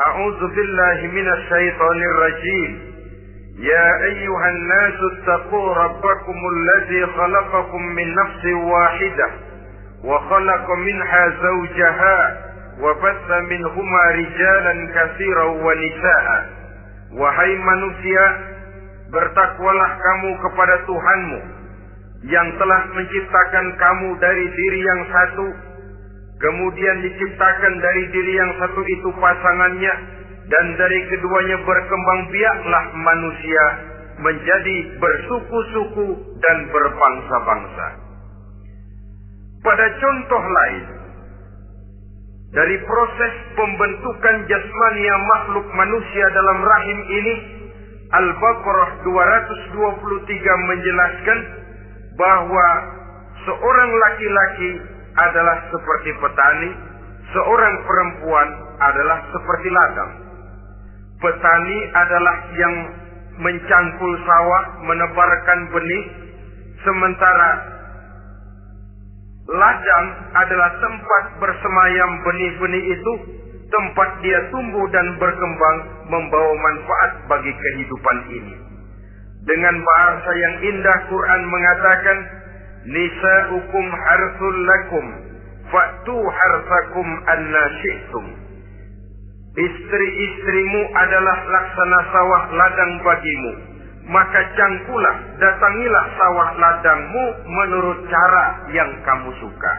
أعوذ بالله من الشيطان الرجيم. يا أيها الناس اتقوا ربكم الذي خلقكم من نفس واحدة وخلق منها زوجها وبث منهما رجالا كثيرا ونساء. Wahai manusia, bertakwalah kamu kepada Tuhanmu yang telah menciptakan kamu dari diri yang satu, kemudian diciptakan dari diri yang satu itu pasangannya, dan dari keduanya berkembang biaklah manusia menjadi bersuku-suku dan berbangsa-bangsa. Pada contoh lain, dari proses pembentukan jasmania makhluk manusia dalam rahim ini, Al-Baqarah 223 menjelaskan bahwa seorang laki-laki adalah seperti petani, seorang perempuan adalah seperti ladang. Petani adalah yang mencangkul sawah, menebarkan benih, sementara ladang adalah tempat bersemayam benih-benih itu, tempat dia tumbuh dan berkembang membawa manfaat bagi kehidupan ini. Dengan bahasa yang indah Quran mengatakan, Nisa'ukum harsul lakum, fa'tu harsakum anna syi'tum. Istri-istrimu adalah laksana sawah ladang bagimu. Maka cangkulah, datangilah sawah ladangmu menurut cara yang kamu suka.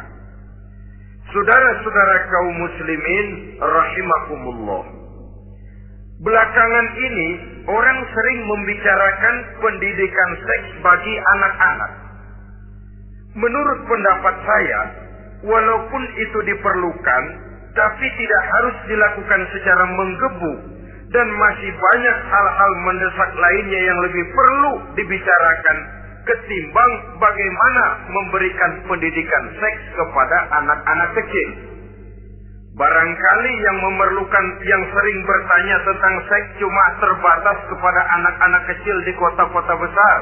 Saudara-saudara kaum muslimin rahimakumullah. Belakangan ini orang sering membicarakan pendidikan seks bagi anak-anak. Menurut pendapat saya, walaupun itu diperlukan, tapi tidak harus dilakukan secara menggebu dan masih banyak hal-hal mendesak lainnya yang lebih perlu dibicarakan ketimbang bagaimana memberikan pendidikan seks kepada anak-anak kecil. Barangkali yang memerlukan yang sering bertanya tentang seks cuma terbatas kepada anak-anak kecil di kota-kota besar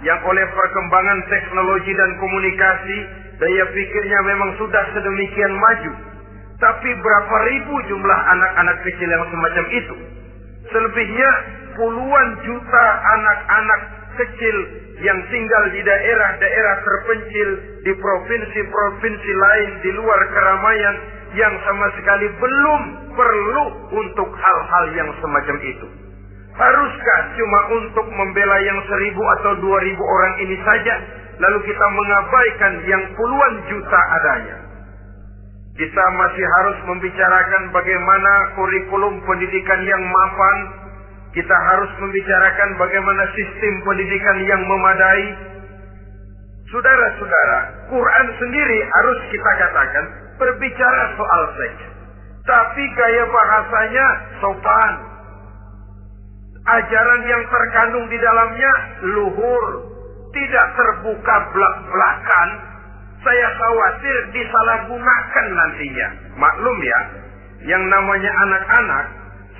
yang oleh perkembangan teknologi dan komunikasi daya pikirnya memang sudah sedemikian maju. Tapi berapa ribu jumlah anak-anak kecil yang semacam itu? Selebihnya puluhan juta anak-anak kecil yang tinggal di daerah-daerah terpencil, di provinsi-provinsi lain, di luar keramaian, yang sama sekali belum perlu untuk hal-hal yang semacam itu. Haruskah cuma untuk membela yang seribu atau dua ribu orang ini saja, lalu kita mengabaikan yang puluhan juta adanya? Kita masih harus membicarakan bagaimana kurikulum pendidikan yang mapan. Kita harus membicarakan bagaimana sistem pendidikan yang memadai. Saudara-saudara, Quran sendiri harus kita katakan berbicara soal seks. Tapi gaya bahasanya sopan. Ajaran yang terkandung di dalamnya luhur. Tidak terbuka belak-belakan saya khawatir disalahgunakan nantinya. Maklum ya, yang namanya anak-anak,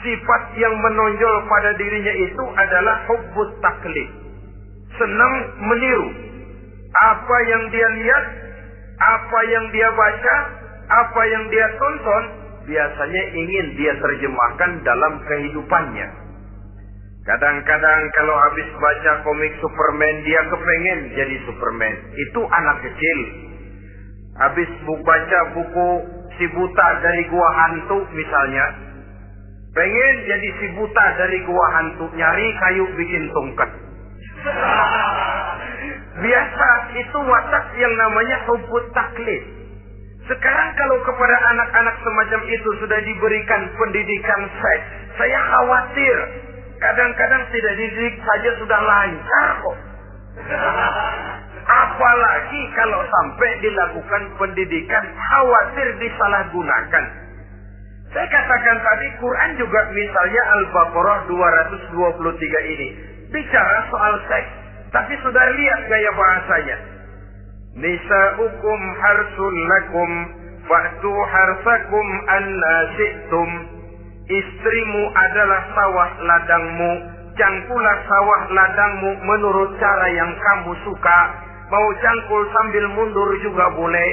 sifat yang menonjol pada dirinya itu adalah hubbut taklid. Senang meniru. Apa yang dia lihat, apa yang dia baca, apa yang dia tonton, biasanya ingin dia terjemahkan dalam kehidupannya. Kadang-kadang kalau habis baca komik Superman, dia kepengen jadi Superman. Itu anak kecil. Habis baca buku si buta dari gua hantu misalnya. Pengen jadi si buta dari gua hantu. Nyari kayu bikin tongkat. Biasa itu watak yang namanya hubut taklid. Sekarang kalau kepada anak-anak semacam itu sudah diberikan pendidikan seks, saya khawatir kadang-kadang tidak dididik saja sudah lancar kok. Apalagi kalau sampai dilakukan pendidikan khawatir disalahgunakan. Saya katakan tadi Quran juga misalnya Al-Baqarah 223 ini bicara soal seks, tapi sudah lihat gaya bahasanya. Nisa'ukum harsul lakum fa'tu harsakum anna syi'tum. Istrimu adalah sawah ladangmu, cangkulah sawah ladangmu menurut cara yang kamu suka. Mau cangkul sambil mundur juga boleh.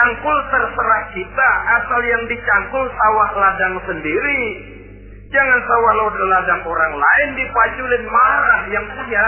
cangkul terserah kita, asal yang dicangkul sawah ladang sendiri. Jangan sawah ladang orang lain dipaculin marah yang punya.